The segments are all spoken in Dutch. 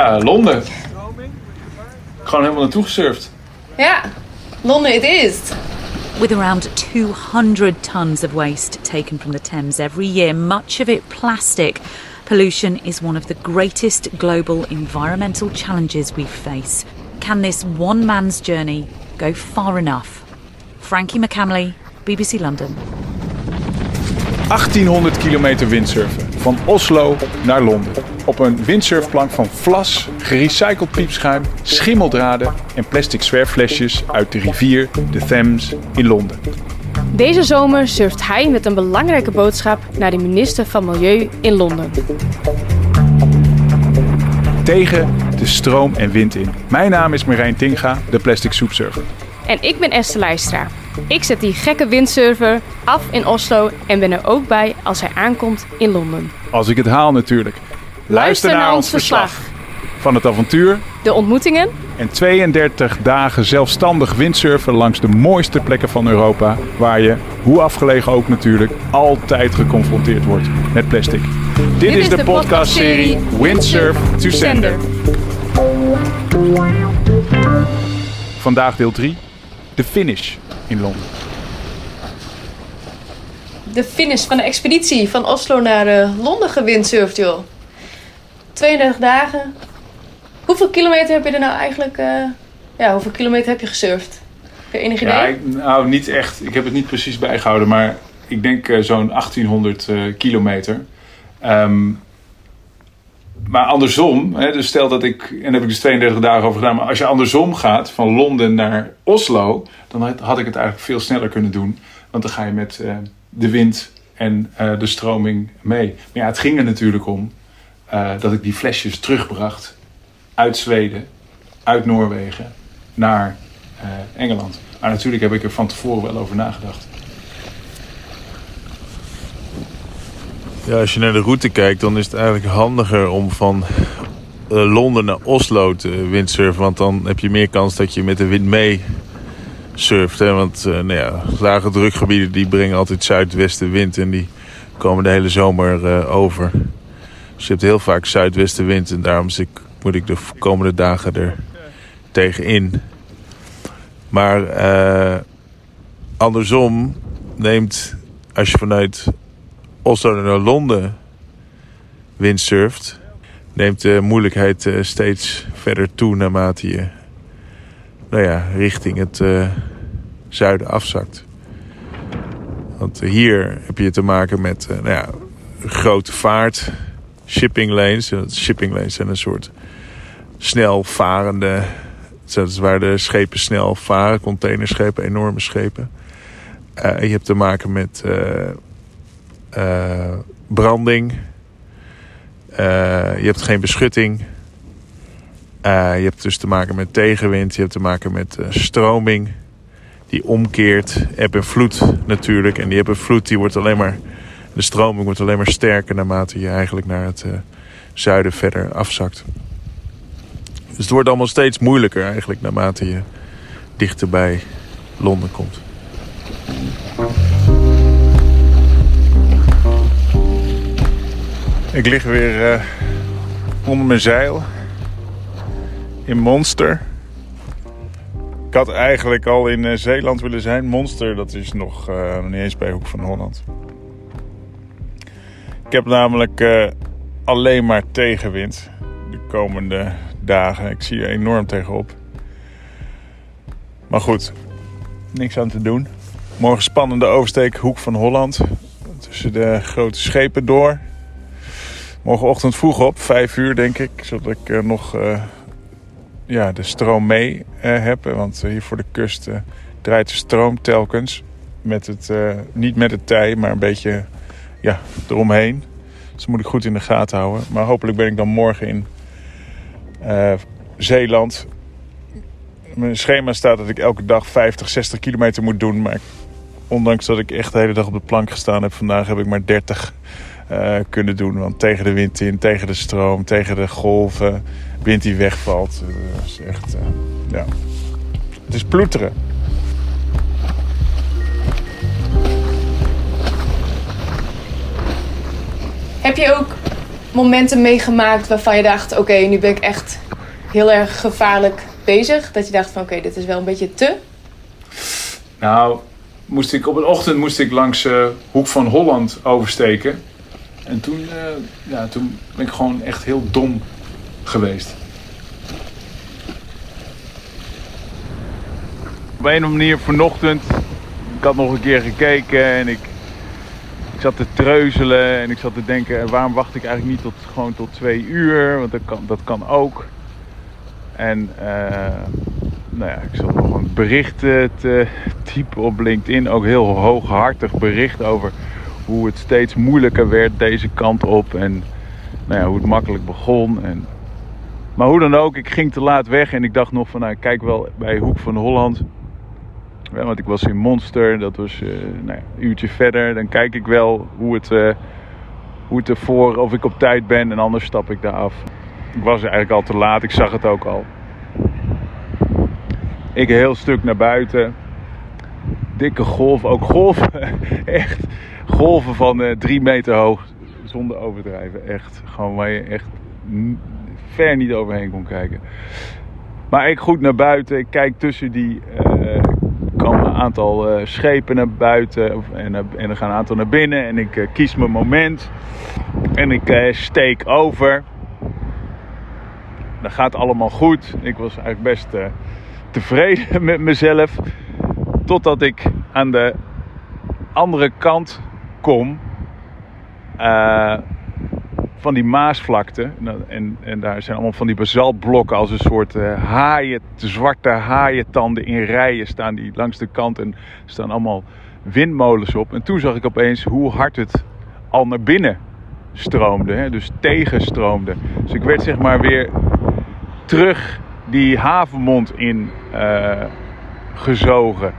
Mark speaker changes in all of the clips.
Speaker 1: Ja, Londen. Gewoon helemaal naartoe gesurfd.
Speaker 2: Ja, Londen it is.
Speaker 3: With around 200 tons of waste taken from the Thames every year, much of it plastic, pollution is one of the greatest global environmental challenges we face. Can this one man's journey go far enough? Frankie McCamley, BBC London.
Speaker 1: 1800 kilometer windsurfen. Van Oslo naar Londen. Op een windsurfplank van vlas, gerecycled piepschuim, schimmeldraden en plastic zwerfflesjes uit de rivier de Thames in Londen.
Speaker 4: Deze zomer surft hij met een belangrijke boodschap naar de minister van Milieu in Londen.
Speaker 1: Tegen de stroom en wind in. Mijn naam is Marijn Tinga, de plastic soepsurfer.
Speaker 4: En ik ben Esther Leistra. Ik zet die gekke windsurfer af in Oslo en ben er ook bij als hij aankomt in Londen.
Speaker 1: Als ik het haal natuurlijk. Luister, naar, ons verslag. Van het avontuur
Speaker 4: De ontmoetingen
Speaker 1: en 32 dagen zelfstandig windsurfen langs de mooiste plekken van Europa. Waar je, hoe afgelegen ook natuurlijk, altijd geconfronteerd wordt met plastic. Dit, is, de, podcastserie Windsurf to Sender. Vandaag deel 3, de finish in Londen.
Speaker 2: De finish van de expeditie van Oslo naar eh, Londen gewindsurfd, joh. 32 dagen. Hoeveel kilometer heb je er nou eigenlijk... eh, ja, hoeveel kilometer heb je gesurfd? Heb je enig idee?
Speaker 1: Ja, ik- nou niet echt. Ik heb het niet precies bijgehouden, maar ik denk eh, zo'n 1800 eh, kilometer. Ehm, maar andersom, hè, dus stel dat ik, en daar heb ik dus 32 dagen over gedaan, maar als je andersom gaat van Londen naar Oslo, dan had, ik het eigenlijk veel sneller kunnen doen. Want dan ga je met eh, de wind en eh, de stroming mee. Maar ja, het ging er natuurlijk om eh, dat ik die flesjes terugbracht uit Zweden, uit Noorwegen, naar Engeland. Maar natuurlijk heb ik er van tevoren wel over nagedacht.
Speaker 5: Ja, als je naar de route kijkt, dan is het eigenlijk handiger om van eh, Londen naar Oslo te windsurfen. Want dan heb je meer kans dat je met de wind mee surft. Hè? Want eh, nou ja, lage drukgebieden die brengen altijd zuidwestenwind en die komen de hele zomer eh, over. Dus je hebt heel vaak zuidwestenwind en daarom ik- moet ik de komende dagen er tegenin. Maar andersom neemt, als je vanuit Oslo naar Londen windsurft, neemt de moeilijkheid eh, steeds verder toe naarmate je nou ja, richting het eh, zuiden afzakt. Want hier heb je te maken met eh, nou ja, grote vaart, shipping lanes. Shipping lanes zijn een soort snel varende, is waar de schepen snel varen, containerschepen, enorme schepen. Je hebt te maken met eh, branding. Eh, je hebt geen beschutting. Eh, je hebt dus te maken met tegenwind. Je hebt te maken met stroming. Die omkeert. Eb en vloed natuurlijk. En die eb en vloed die wordt alleen maar... De stroming wordt alleen maar sterker naarmate je eigenlijk naar het zuiden verder afzakt. Dus het wordt allemaal steeds moeilijker eigenlijk naarmate je dichter bij Londen komt.
Speaker 1: Ik lig weer eh, onder mijn zeil in Monster. Ik had eigenlijk al in eh, Zeeland willen zijn. Monster, dat is nog, eh, niet eens bij Hoek van Holland. Ik heb namelijk alleen maar tegenwind de komende dagen. Ik zie er enorm tegenop. Maar goed, niks aan te doen. Morgen spannende oversteek Hoek van Holland. Tussen de grote schepen door. Morgenochtend vroeg op, vijf uur denk ik, zodat ik eh, nog eh, ja, de stroom mee eh, heb. Want hier voor de kust draait de stroom telkens. Met het, niet met het tij, maar een beetje ja, eromheen. Dus dat moet ik goed in de gaten houden. Maar hopelijk ben ik dan morgen in Zeeland. Mijn schema staat dat ik elke dag 50, 60 kilometer moet doen. Maar ondanks dat ik echt de hele dag op de plank gestaan heb, vandaag heb ik maar 30 eh, kunnen doen. Want tegen de wind in, tegen de stroom, tegen de golven, wind die wegvalt. eh, Dat is echt, eh, ja. Het is ploeteren.
Speaker 2: Heb je ook momenten meegemaakt waarvan je dacht: oké, nu ben ik echt heel erg gevaarlijk bezig? Dat je dacht van oké, dit is wel een beetje te?
Speaker 1: Nou, moest ik, op een ochtend moest ik langs uh, Hoek van Holland oversteken. En toen, uh, ja, toen ben ik gewoon echt heel dom geweest. Op een of andere manier vanochtend, ik had nog een keer gekeken en ik, ik zat te treuzelen en ik zat te denken, waarom wacht ik eigenlijk niet tot, gewoon tot twee uur? Want dat kan, dat kan ook. En uh, nou ja, ik zat nog een bericht te typen op LinkedIn. Ook heel hooghartig bericht over hoe het steeds moeilijker werd deze kant op. En nou ja, hoe het makkelijk begon. En... Maar hoe dan ook, ik ging te laat weg en ik dacht nog van nou, ik kijk wel bij Hoek van Holland. Want ik was in Monster, dat was uh, nou ja, een uurtje verder. Dan kijk ik wel hoe het, uh, hoe het ervoor, of ik op tijd ben en anders stap ik daar af. Ik was eigenlijk al te laat, ik zag het ook al. Ik een heel stuk naar buiten. Dikke golven, ook golven, echt golven van uh, drie meter hoog. Zonder overdrijven, echt. Gewoon waar je echt ver niet overheen kon kijken. Maar ik goed naar buiten, ik kijk tussen die. Uh, kwam een aantal uh, schepen naar buiten en, en er gaan een aantal naar binnen. En ik kies mijn moment. En ik steek over. Dat gaat allemaal goed. Ik was eigenlijk best tevreden met mezelf. Totdat ik aan de andere kant kom uh, van die Maasvlakte. En, en, daar zijn allemaal van die basaltblokken als een soort uh, haaien, zwarte haaientanden in rijen staan die langs de kant. En staan allemaal windmolens op. En toen zag ik opeens hoe hard het al naar binnen stroomde. Hè? Dus tegenstroomde. Dus ik werd zeg maar weer terug die havenmond in uh, gezogen.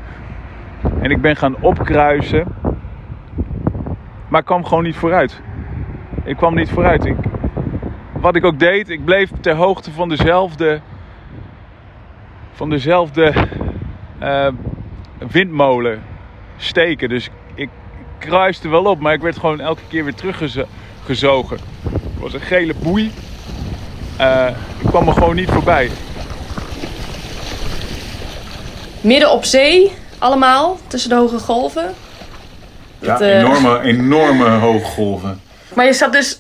Speaker 1: En ik ben gaan opkruisen. Maar ik kwam gewoon niet vooruit. Ik kwam niet vooruit. Ik, wat ik ook deed, ik bleef ter hoogte van dezelfde. van dezelfde uh, windmolen steken. Dus ik kruiste wel op, maar ik werd gewoon elke keer weer teruggezogen. Het was een gele boei. Uh, ik kwam er gewoon niet voorbij.
Speaker 2: Midden op zee, allemaal, tussen de hoge golven.
Speaker 1: Ja, Dat, uh... enorme, enorme hoge golven.
Speaker 2: Maar je zat dus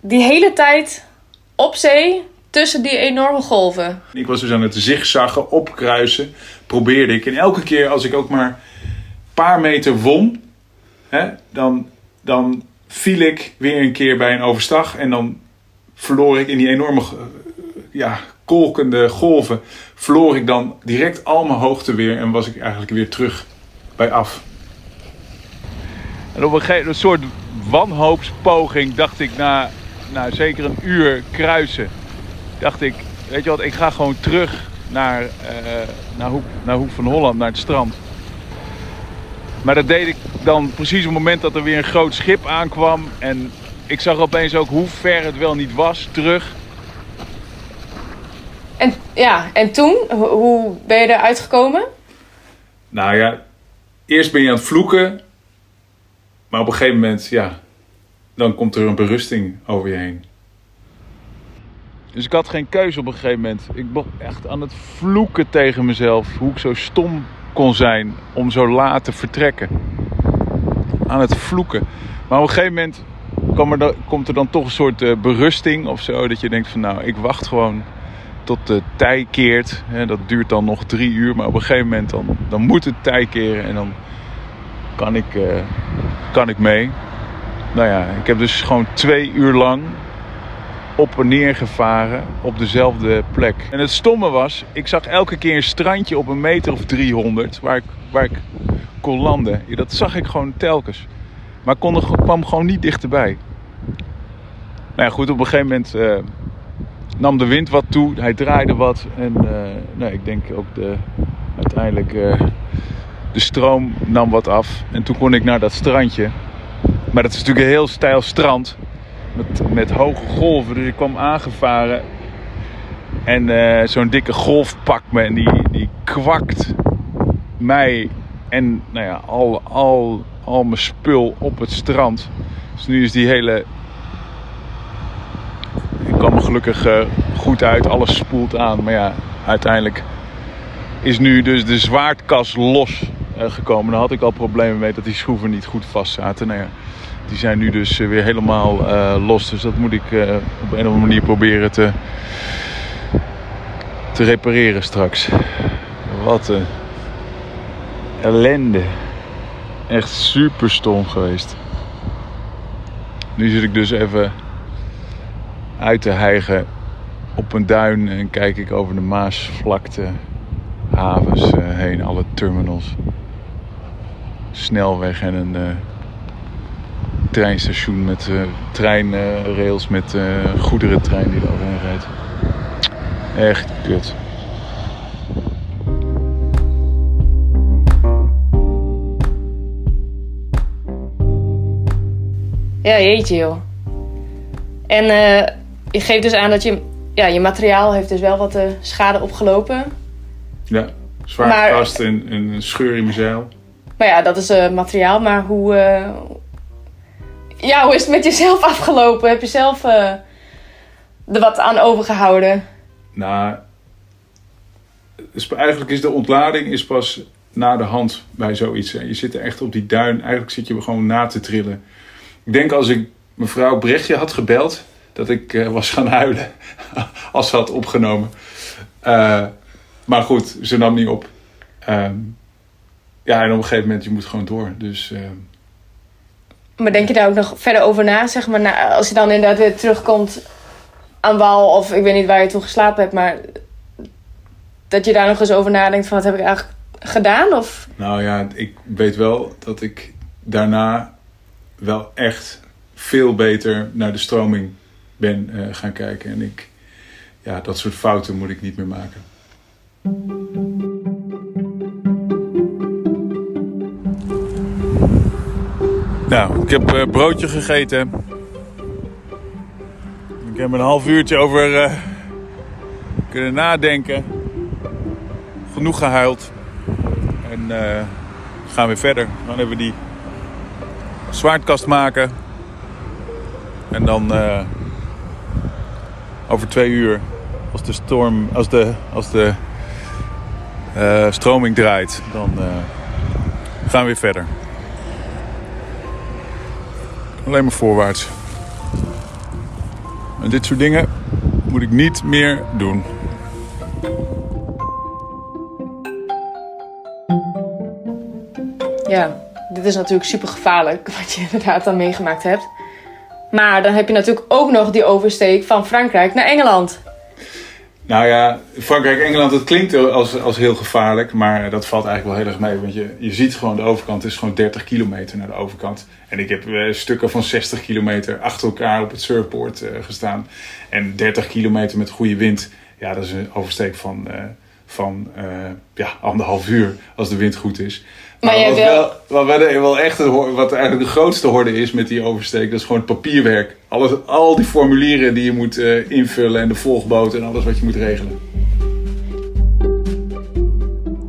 Speaker 2: die hele tijd op zee tussen die enorme golven.
Speaker 1: Ik was dus aan het zigzaggen, opkruisen, probeerde ik. En elke keer als ik ook maar een paar meter won, hè, dan, dan viel ik weer een keer bij een overstag. En dan verloor ik in die enorme ja, kolkende golven, verloor ik dan direct al mijn hoogte weer en was ik eigenlijk weer terug bij af. En op een, gegeven, een soort wanhoopspoging dacht ik na, na zeker een uur kruisen, dacht ik, weet je wat, ik ga gewoon terug naar, uh, naar, Hoek, naar Hoek van Holland, naar het strand. Maar dat deed ik dan precies op het moment dat er weer een groot schip aankwam. En ik zag opeens ook hoe ver het wel niet was terug.
Speaker 2: En, ja, en toen, hoe ben je eruit gekomen?
Speaker 1: Nou ja, eerst ben je aan het vloeken. Maar op een gegeven moment, ja, dan komt er een berusting over je heen. Dus ik had geen keuze op een gegeven moment. Ik ben echt aan het vloeken tegen mezelf. Hoe ik zo stom kon zijn om zo laat te vertrekken. Aan het vloeken. Maar op een gegeven moment komt er dan toch een soort uh, berusting of zo. Dat je denkt van nou, ik wacht gewoon tot de tij keert. dat duurt dan nog drie uur. Maar op een gegeven moment dan, dan moet het tij keren. En dan kan ik, uh, kan ik mee. Nou ja, ik heb dus gewoon twee uur lang op en neer gevaren op dezelfde plek. En het stomme was, ik zag elke keer een strandje op een meter of 300 waar ik, waar ik kon landen. Dat zag ik gewoon telkens. Maar kon kwam gewoon niet dichterbij. Nou ja, goed, op een gegeven moment uh, nam de wind wat toe. Hij draaide wat. En uh, nou, ik denk ook de, uiteindelijk uh, de stroom nam wat af. En toen kon ik naar dat strandje. Maar dat is natuurlijk een heel steil strand. Met, met hoge golven. Dus ik kwam aangevaren. En zo'n dikke golf pakt me. En die, die kwakt mij en nou ja, al, al, al mijn spul op het strand. Dus nu is die hele gelukkig eh, goed uit. Alles spoelt aan. Maar ja, uiteindelijk is nu dus de zwaardkas los eh, gekomen. Daar had ik al problemen mee dat die schroeven niet goed vast zaten. Nou ja, die zijn nu dus weer helemaal los. Dus dat moet ik op een of andere manier proberen te, te repareren straks. Wat een ellende. Echt super stom geweest. Nu zit ik dus even uit te hijgen op een duin en kijk ik over de Maasvlakte, havens heen, alle terminals, snelweg en een uh, treinstation met uh, treinrails met goederentrein die er overheen rijdt. Echt kut.
Speaker 2: Ja, jeetje joh. En uh, je geeft dus aan dat je, ja, je materiaal heeft dus wel wat uh, schade opgelopen.
Speaker 1: Ja, zwaar maar, vast en een scheur in mijn zeil.
Speaker 2: Maar ja, dat is uh, materiaal. Maar hoe, ja, hoe is het met jezelf afgelopen? Heb je zelf er wat aan overgehouden?
Speaker 1: Nou, eigenlijk is de ontlading is pas na de hand bij zoiets. Je zit er echt op die duin. Eigenlijk zit je gewoon na te trillen. Ik denk als ik mevrouw Brechtje had gebeld, dat ik was gaan huilen als ze had opgenomen. Maar goed, ze nam niet op. Uh, ja, en op een gegeven moment, je moet gewoon door. Dus, ehm,
Speaker 2: maar denk je daar ook nog verder over na? Zeg maar, als je dan inderdaad weer terugkomt aan wal, of ik weet niet waar je toen geslapen hebt, maar dat je daar nog eens over nadenkt van wat heb ik eigenlijk gedaan? Of?
Speaker 1: Nou ja, ik weet wel dat ik daarna wel echt veel beter naar de stroming ben uh, gaan kijken. En ik, ja, dat soort fouten moet ik niet meer maken. Nou, ik heb uh, broodje gegeten. Ik heb een half uurtje over uh, kunnen nadenken. Genoeg gehuild. En gaan we verder. Dan hebben we die zwaardkast maken. En dan uh, over twee uur, als de storm, als de, als de uh, stroming draait, dan uh, gaan we weer verder. Alleen maar voorwaarts. En dit soort dingen moet ik niet meer doen.
Speaker 2: Ja, dit is natuurlijk super gevaarlijk wat je inderdaad dan meegemaakt hebt. Maar dan heb je natuurlijk ook nog die oversteek van Frankrijk naar Engeland.
Speaker 1: Nou ja, Frankrijk-Engeland, dat klinkt als, als heel gevaarlijk, maar dat valt eigenlijk wel heel erg mee. Want je, je ziet gewoon de overkant, is gewoon 30 kilometer naar de overkant. En ik heb uh, stukken van 60 kilometer achter elkaar op het surfboard uh, gestaan. En 30 kilometer met goede wind, ja, dat is een oversteek van, van ja, anderhalf uur als de wind goed is. Maar, wat, wel, wat, wel echt wat eigenlijk de grootste horde is met die oversteek, dat is gewoon het papierwerk. Alles, al die formulieren die je moet uh, invullen en de volgboot en alles wat je moet regelen.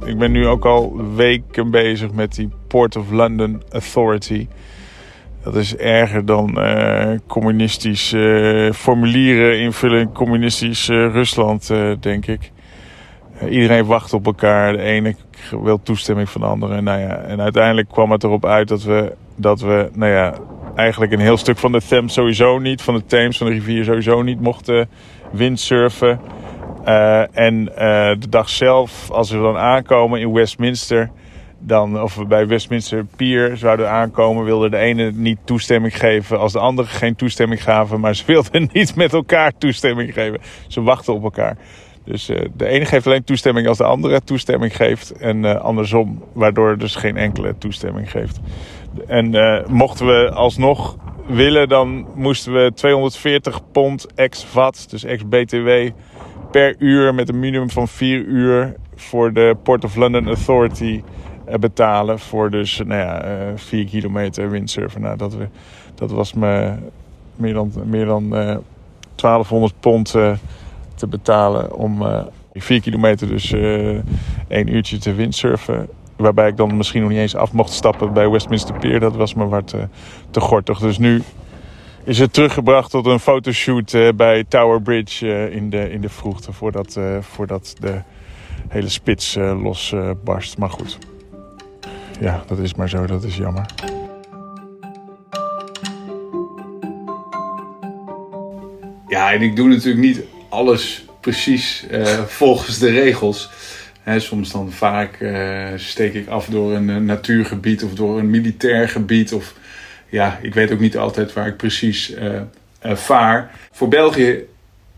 Speaker 1: Ik ben nu ook al weken bezig met die Port of London Authority. Dat is erger dan uh, communistisch uh, formulieren invullen in communistisch Rusland, denk ik. Iedereen wacht op elkaar. De ene wil toestemming van anderen. Nou ja, en uiteindelijk kwam het erop uit dat we, dat we nou ja, eigenlijk een heel stuk van de Thames sowieso niet, van de Thames, van de rivier sowieso niet mochten windsurfen. Uh, en uh, de dag zelf, als we dan aankomen in Westminster, dan, of we bij Westminster Pier zouden aankomen, wilde de ene niet toestemming geven als de andere geen toestemming gaven. Maar ze wilden niet met elkaar toestemming geven. Ze wachten op elkaar. Dus uh, de ene geeft alleen toestemming als de andere toestemming geeft. En uh, andersom, waardoor dus geen enkele toestemming geeft. En uh, mochten we alsnog willen, dan moesten we 240 pond ex-VAT, dus ex-BTW, per uur met een minimum van 4 uur voor de Port of London Authority betalen. Voor dus nou ja, 4 kilometer windsurfen. Nou, dat, we, dat was me meer dan, meer dan 1200 pond te betalen om uh, vier kilometer dus uh, één uurtje te windsurfen. Waarbij ik dan misschien nog niet eens af mocht stappen bij Westminster Pier. Dat was me wat te, te gortig. Dus nu
Speaker 6: is het teruggebracht tot een fotoshoot eh, bij Tower Bridge eh, in, de, in de vroegte. Voordat, eh, voordat de hele spits eh, losbarst. maar goed. Ja, dat is maar zo. Dat is jammer.
Speaker 1: Ja, en ik doe natuurlijk niet alles precies eh, volgens de regels. Hè, soms dan vaak eh, steek ik af door een eh, natuurgebied of door een militair gebied. Of ja, ik weet ook niet altijd waar ik precies vaar. Voor België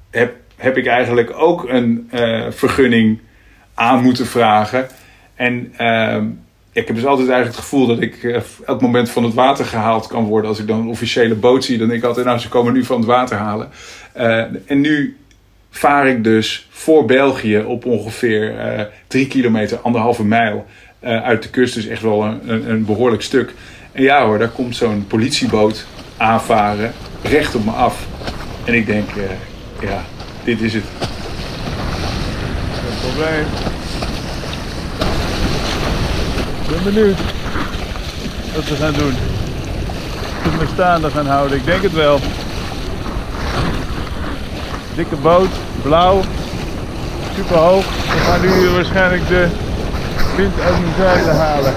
Speaker 1: heb, heb ik eigenlijk ook een vergunning aan moeten vragen. En ehm, ik heb dus altijd eigenlijk het gevoel dat ik elk moment van het water gehaald kan worden. Als ik dan een officiële boot zie, dan denk ik altijd, nou ze komen nu van het water halen. En nu vaar ik dus voor België op ongeveer eh, drie kilometer, anderhalve mijl eh, uit de kust. Dus echt wel een, een, behoorlijk stuk. En ja hoor, daar komt zo'n politieboot aanvaren, recht op me af. En ik denk, eh, ja, dit is het.
Speaker 6: Geen probleem. Ik ben benieuwd wat we gaan doen. Of we staande gaan houden. Ik denk het wel. Dikke boot, blauw, super hoog. We gaan nu waarschijnlijk de wind uit het zuiden halen.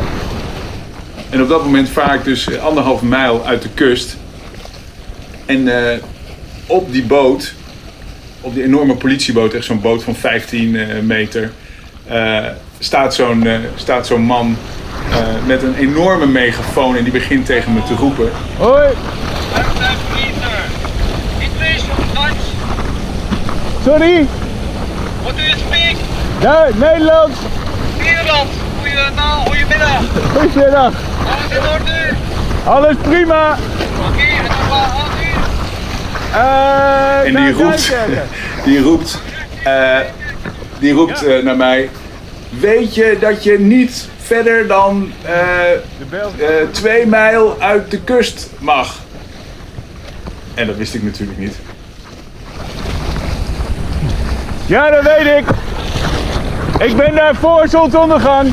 Speaker 1: En op dat moment vaar ik dus anderhalve mijl uit de kust. En eh, op die boot, op die enorme politieboot, echt zo'n boot van 15 eh, meter, eh, staat zo'n eh, staat zo'n man eh, met een enorme megafoon en die begint tegen me te roepen.
Speaker 6: Hoi, sorry,
Speaker 7: what do you speak?
Speaker 6: daar, Nederlands.
Speaker 7: Nederlands, goedenavond, goedemiddag.
Speaker 6: Goedemiddag.
Speaker 7: Alles in orde?
Speaker 6: Alles prima.
Speaker 7: Oké, en dan gaat u?
Speaker 6: Eh,
Speaker 1: En die roept, die roept, eh, die roept eh, naar mij. Weet je dat je niet verder dan eh, eh, twee mijl uit de kust mag? En dat wist ik natuurlijk niet.
Speaker 6: Ja, dat weet ik. Ik ben daar voor zonsondergang.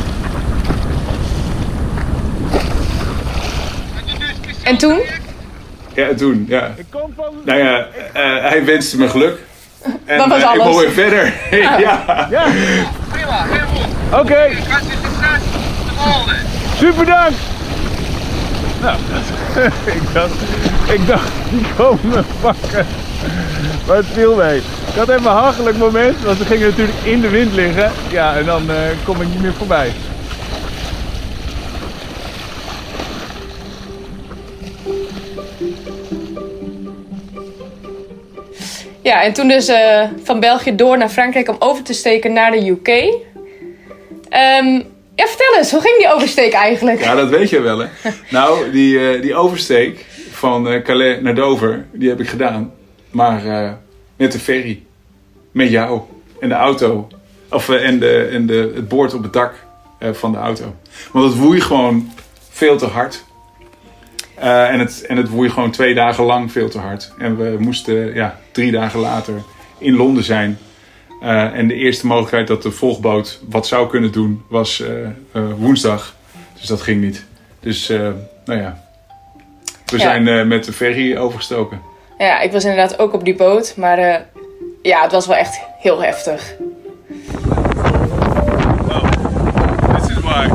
Speaker 2: En toen?
Speaker 1: Ja, en toen, ja.
Speaker 6: Ik kom van...
Speaker 1: Nou ja, eh, hij wenste me geluk. En
Speaker 2: Dat was
Speaker 1: eh, ik
Speaker 2: alles.
Speaker 1: verder. ja.
Speaker 6: Ja,
Speaker 7: Prima, heel goed.
Speaker 6: oké.
Speaker 7: Volgende.
Speaker 6: Super dank. Nou, ik dacht, ik dacht, die komen me pakken. Maar het viel mee. Ik had even een hachelijk moment, want ze gingen natuurlijk in de wind liggen. Ja, en dan eh, kom ik niet meer voorbij.
Speaker 2: Ja, en toen dus eh, van België door naar Frankrijk om over te steken naar de UK. Ehm, ja, vertel eens, hoe ging die oversteek eigenlijk?
Speaker 1: Ja, dat weet je wel, hè? Nou, die, eh, die oversteek van eh, Calais naar Dover, die heb ik gedaan. Maar eh, met de ferry. Met jou. En de auto. Of, eh, en de, en de, het boord op het dak eh, van de auto. Want het woei gewoon veel te hard. Eh, en, het, en het woei gewoon twee dagen lang veel te hard. En we moesten ja, drie dagen later in Londen zijn. En de eerste mogelijkheid dat de volgboot wat zou kunnen doen was woensdag. Dus dat ging niet. Dus, nou ja. We
Speaker 2: Ja.
Speaker 1: zijn met de ferry overgestoken.
Speaker 2: Ja, ik was inderdaad ook op die boot, maar eh, ja, het was wel echt heel heftig.
Speaker 6: This is why.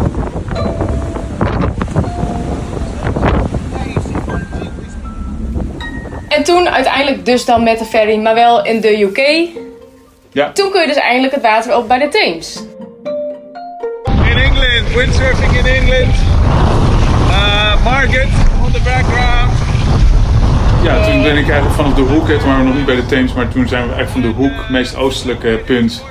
Speaker 2: En toen uiteindelijk dus dan met de ferry, maar wel in de UK.
Speaker 1: Ja.
Speaker 2: Toen kun je dus eindelijk het water op bij de Theems.
Speaker 6: In England, windsurfing in England. Uh, Market on the background.
Speaker 1: Ja, toen ben ik eigenlijk vanaf de hoek, toen waren we nog niet bij de Theems, maar toen zijn we eigenlijk van de hoek, meest oostelijke punt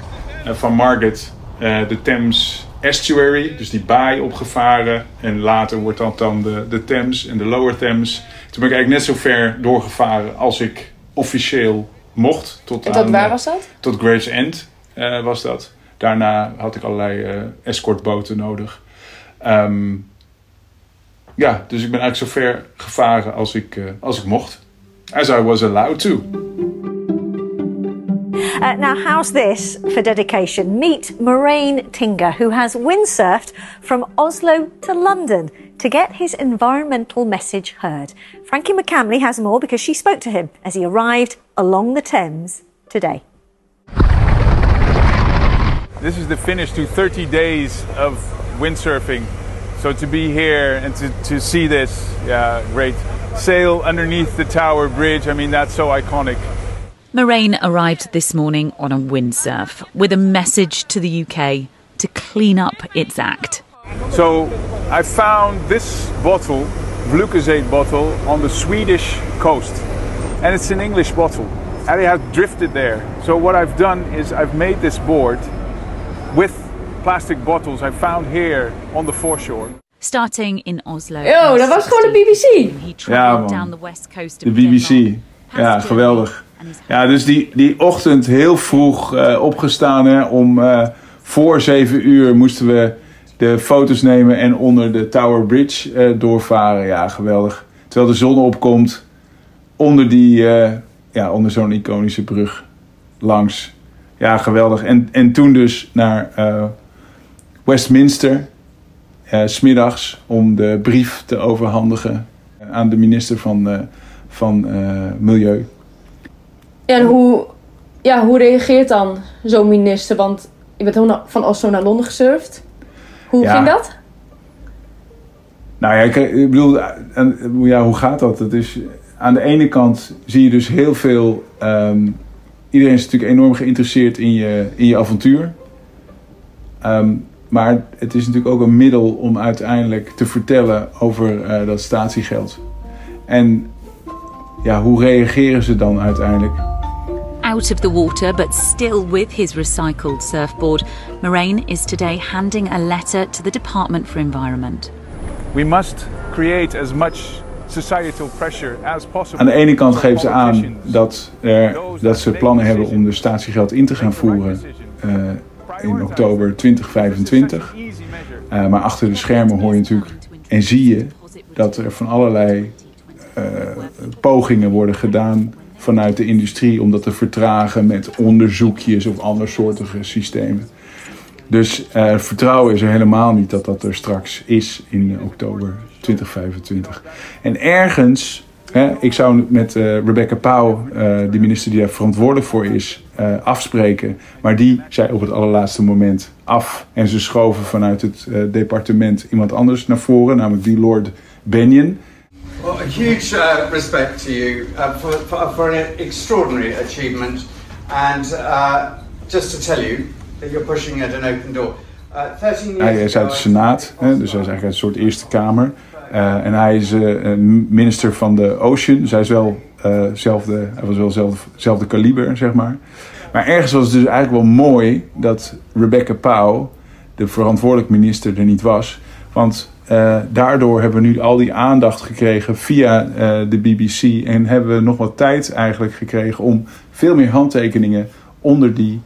Speaker 1: eh, van Margate, eh, de Thames Estuary, dus die baai opgevaren. En later wordt dat dan de, de Thames en de Lower Thames. Toen ben ik eigenlijk net zo ver doorgevaren als ik officieel mocht. Tot
Speaker 2: En tot
Speaker 1: aan,
Speaker 2: waar
Speaker 1: eh,
Speaker 2: was dat?
Speaker 1: Tot Gravesend eh, was dat. Daarna had ik allerlei escortboten nodig. Ehm, ja, dus ik ben eigenlijk zo ver gevaren als ik, als ik mocht. As I was allowed to.
Speaker 8: Uh, now, how's this for dedication? Meet Moraine Tinger, who has windsurfed from Oslo to London to get his environmental message heard. Frankie McCamley has more because she spoke to him as he arrived along the Thames today.
Speaker 6: This is the finish to 30 days of windsurfing. So to be here and to, to see this, yeah, great. Sail underneath the Tower Bridge, I mean, that's so iconic.
Speaker 3: Moraine arrived this morning on a windsurf with a message to the UK to clean up its act.
Speaker 6: So I found this bottle, Lucozade bottle, on the Swedish coast. And it's an English bottle. And it had drifted there. So what I've done is I've made this board with plastic bottles I found here on the foreshore.
Speaker 3: Starting in Oslo.
Speaker 2: Yo, dat was gewoon de
Speaker 3: 16,
Speaker 2: BBC.
Speaker 1: Ja, man.
Speaker 3: down the west coast
Speaker 1: De BBC. Ja, geweldig. Ja, dus die, die ochtend heel vroeg eh, opgestaan. Hè, om eh, voor zeven uur moesten we de foto's nemen en onder de Tower Bridge eh, doorvaren. Ja, geweldig. Terwijl de zon opkomt onder, die, eh, ja, onder zo'n iconische brug langs. Ja, geweldig. En, en toen dus naar eh, Westminster, smiddags, om de brief te overhandigen aan de minister van, eh, van eh, Milieu.
Speaker 2: En hoe, ja, hoe reageert dan zo'n minister? Want je bent van Oslo naar Londen gesurfd. Hoe
Speaker 1: Ja.
Speaker 2: ging dat?
Speaker 1: Nou ja, ik, ik bedoel, en, ja, hoe gaat dat? Het is, aan de ene kant zie je dus heel veel. ehm, iedereen is natuurlijk enorm geïnteresseerd in je, in je avontuur. Ehm, maar het is natuurlijk ook een middel om uiteindelijk te vertellen over eh, dat statiegeld. En ja, hoe reageren ze dan uiteindelijk?
Speaker 3: Out of the water, but still with his recycled surfboard, Moraine is today handing a letter to the Department for Environment.
Speaker 6: We must create as much societal pressure as possible.
Speaker 1: Aan de ene kant geven ze aan dat, er, dat ze plannen hebben om de statiegeld in te gaan voeren eh, in oktober 2025. Eh, maar achter de schermen hoor je natuurlijk en zie je dat er van allerlei eh, pogingen worden gedaan vanuit de industrie om dat te vertragen met onderzoekjes of andersoortige systemen. Dus eh, vertrouwen is er helemaal niet dat dat er straks is in oktober 2025. En ergens, ik zou met eh, Rebecca Pauw, eh, de minister die daar verantwoordelijk voor is, eh, afspreken. Maar die zei op het allerlaatste moment af. En ze schoven vanuit het departement iemand anders naar voren, namelijk die Lord Benyon.
Speaker 9: Well, a huge uh, respect to you uh, for, for, for an extraordinary achievement. And uh, just to tell you that you're pushing at an open door. Uh, 13 years
Speaker 1: Hij is uit de Senaat, hè, dus hij is eigenlijk een soort Eerste Kamer. Eh, en hij is eh, minister van de Ocean. Hij, is wel, eh, zelfde, hij was wel zelfde, zelfde kaliber, zeg maar. Maar ergens was het dus eigenlijk wel mooi dat Rebecca Powell, de verantwoordelijk minister, er niet was. Want daardoor hebben we nu al die aandacht gekregen via de BBC. En hebben we nog wat tijd eigenlijk gekregen om veel meer handtekeningen onder die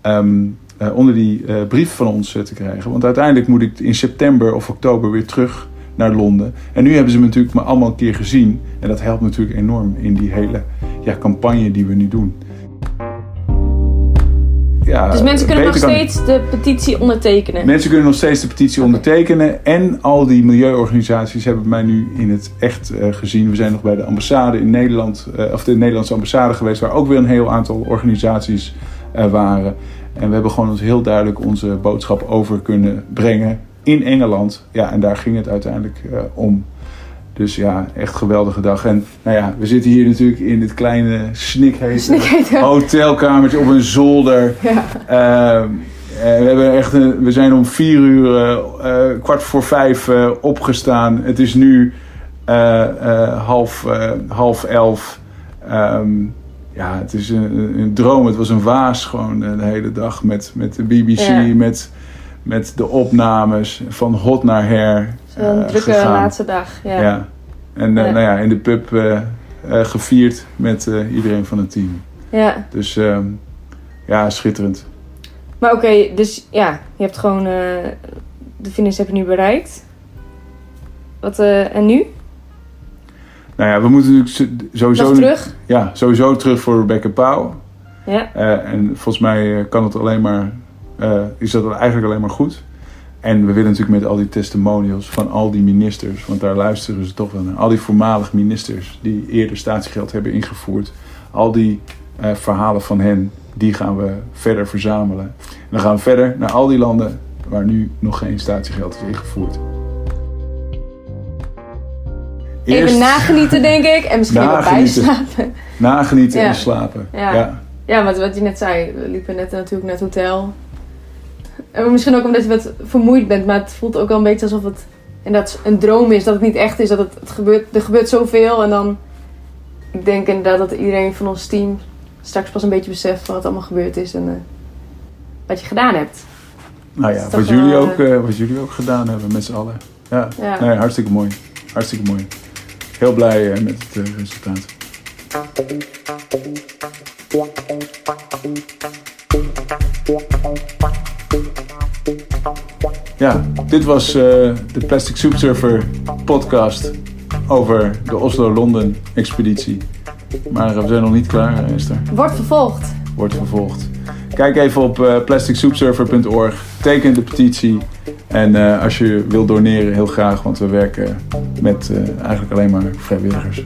Speaker 1: ehm, eh, onder die brief van ons te krijgen. Want uiteindelijk moet ik in september of oktober weer terug naar Londen. En nu hebben ze me natuurlijk maar allemaal een keer gezien. En dat helpt natuurlijk enorm in die hele ja, campagne die we nu doen. Ja,
Speaker 2: Dus mensen kunnen nog steeds de petitie ondertekenen.
Speaker 1: Mensen kunnen nog steeds de petitie ondertekenen. En al die milieuorganisaties hebben mij nu in het echt eh, gezien. We zijn nog bij de ambassade in Nederland, eh, of de Nederlandse ambassade geweest, waar ook weer een heel aantal organisaties eh, waren. En we hebben gewoon ons heel duidelijk onze boodschap over kunnen brengen in Engeland. Ja, en daar ging het uiteindelijk eh, om. Dus ja, echt geweldige dag. En nou ja, we zitten hier natuurlijk in dit kleine snikhete
Speaker 2: Snikhete.
Speaker 1: hotelkamertje op een zolder.
Speaker 2: Ja.
Speaker 1: Ehm, eh, we, hebben echt een, we zijn om vier uur, eh, kwart voor vijf opgestaan. Het is nu half, half elf. Ehm, ja, het is een, een droom. Het was een waas gewoon de hele dag met, met de BBC,
Speaker 2: Ja.
Speaker 1: met, met de opnames van hot naar her.
Speaker 2: Zo'n
Speaker 1: eh,
Speaker 2: drukke
Speaker 1: gegaan.
Speaker 2: laatste dag. Ja.
Speaker 1: Ja. En eh,
Speaker 2: Ja.
Speaker 1: nou ja, in de pub eh, gevierd met iedereen van het team.
Speaker 2: Ja.
Speaker 1: Dus ehm, ja, schitterend.
Speaker 2: Maar oké, dus ja, je hebt gewoon de finish heb je nu bereikt. Wat, eh, en nu?
Speaker 1: Nou ja, we moeten natuurlijk sowieso...
Speaker 2: Nog terug?
Speaker 1: Ja, sowieso terug voor Rebecca Pauw.
Speaker 2: Ja.
Speaker 1: En volgens mij kan het alleen maar, eh, is dat eigenlijk alleen maar goed. En we willen natuurlijk met al die testimonials van al die ministers, want daar luisteren ze toch wel naar. Al die voormalig ministers die eerder statiegeld hebben ingevoerd. Al die eh, verhalen van hen, die gaan we verder verzamelen. En dan gaan we verder naar al die landen waar nu nog geen statiegeld is ingevoerd.
Speaker 2: Even
Speaker 1: Eerst
Speaker 2: nagenieten, denk ik. En misschien even
Speaker 1: Nagenieten.
Speaker 2: bijslapen.
Speaker 1: nagenieten
Speaker 2: Ja.
Speaker 1: en slapen.
Speaker 2: Ja.
Speaker 1: ja.
Speaker 2: Ja, wat, wat je net zei. We liepen net natuurlijk naar het hotel. En misschien ook omdat je wat vermoeid bent. Maar het voelt ook wel een beetje alsof het inderdaad een droom is. Dat het niet echt is. Dat het, het gebeurt, er gebeurt zoveel. En dan... Ik denk inderdaad dat iedereen van ons team straks pas een beetje beseft wat allemaal gebeurd is. En eh, wat je gedaan hebt.
Speaker 1: Nou
Speaker 2: Dat
Speaker 1: ja, wat jullie,
Speaker 2: wel,
Speaker 1: ook, eh, wat jullie ook gedaan hebben met z'n allen. Ja,
Speaker 2: Ja.
Speaker 1: Nee, hartstikke mooi. Hartstikke mooi. Heel blij eh, met het eh, resultaat. Ja, dit was eh, de Plastic Soup Surfer podcast over de Oslo-London expeditie. Maar eh, we zijn nog niet klaar, eh, Esther
Speaker 2: Wordt vervolgd.
Speaker 1: wordt vervolgd. Kijk even op plasticsoupsurfer.org. Teken de petitie. En als je wilt doneren, heel graag. Want we werken met eigenlijk alleen maar vrijwilligers.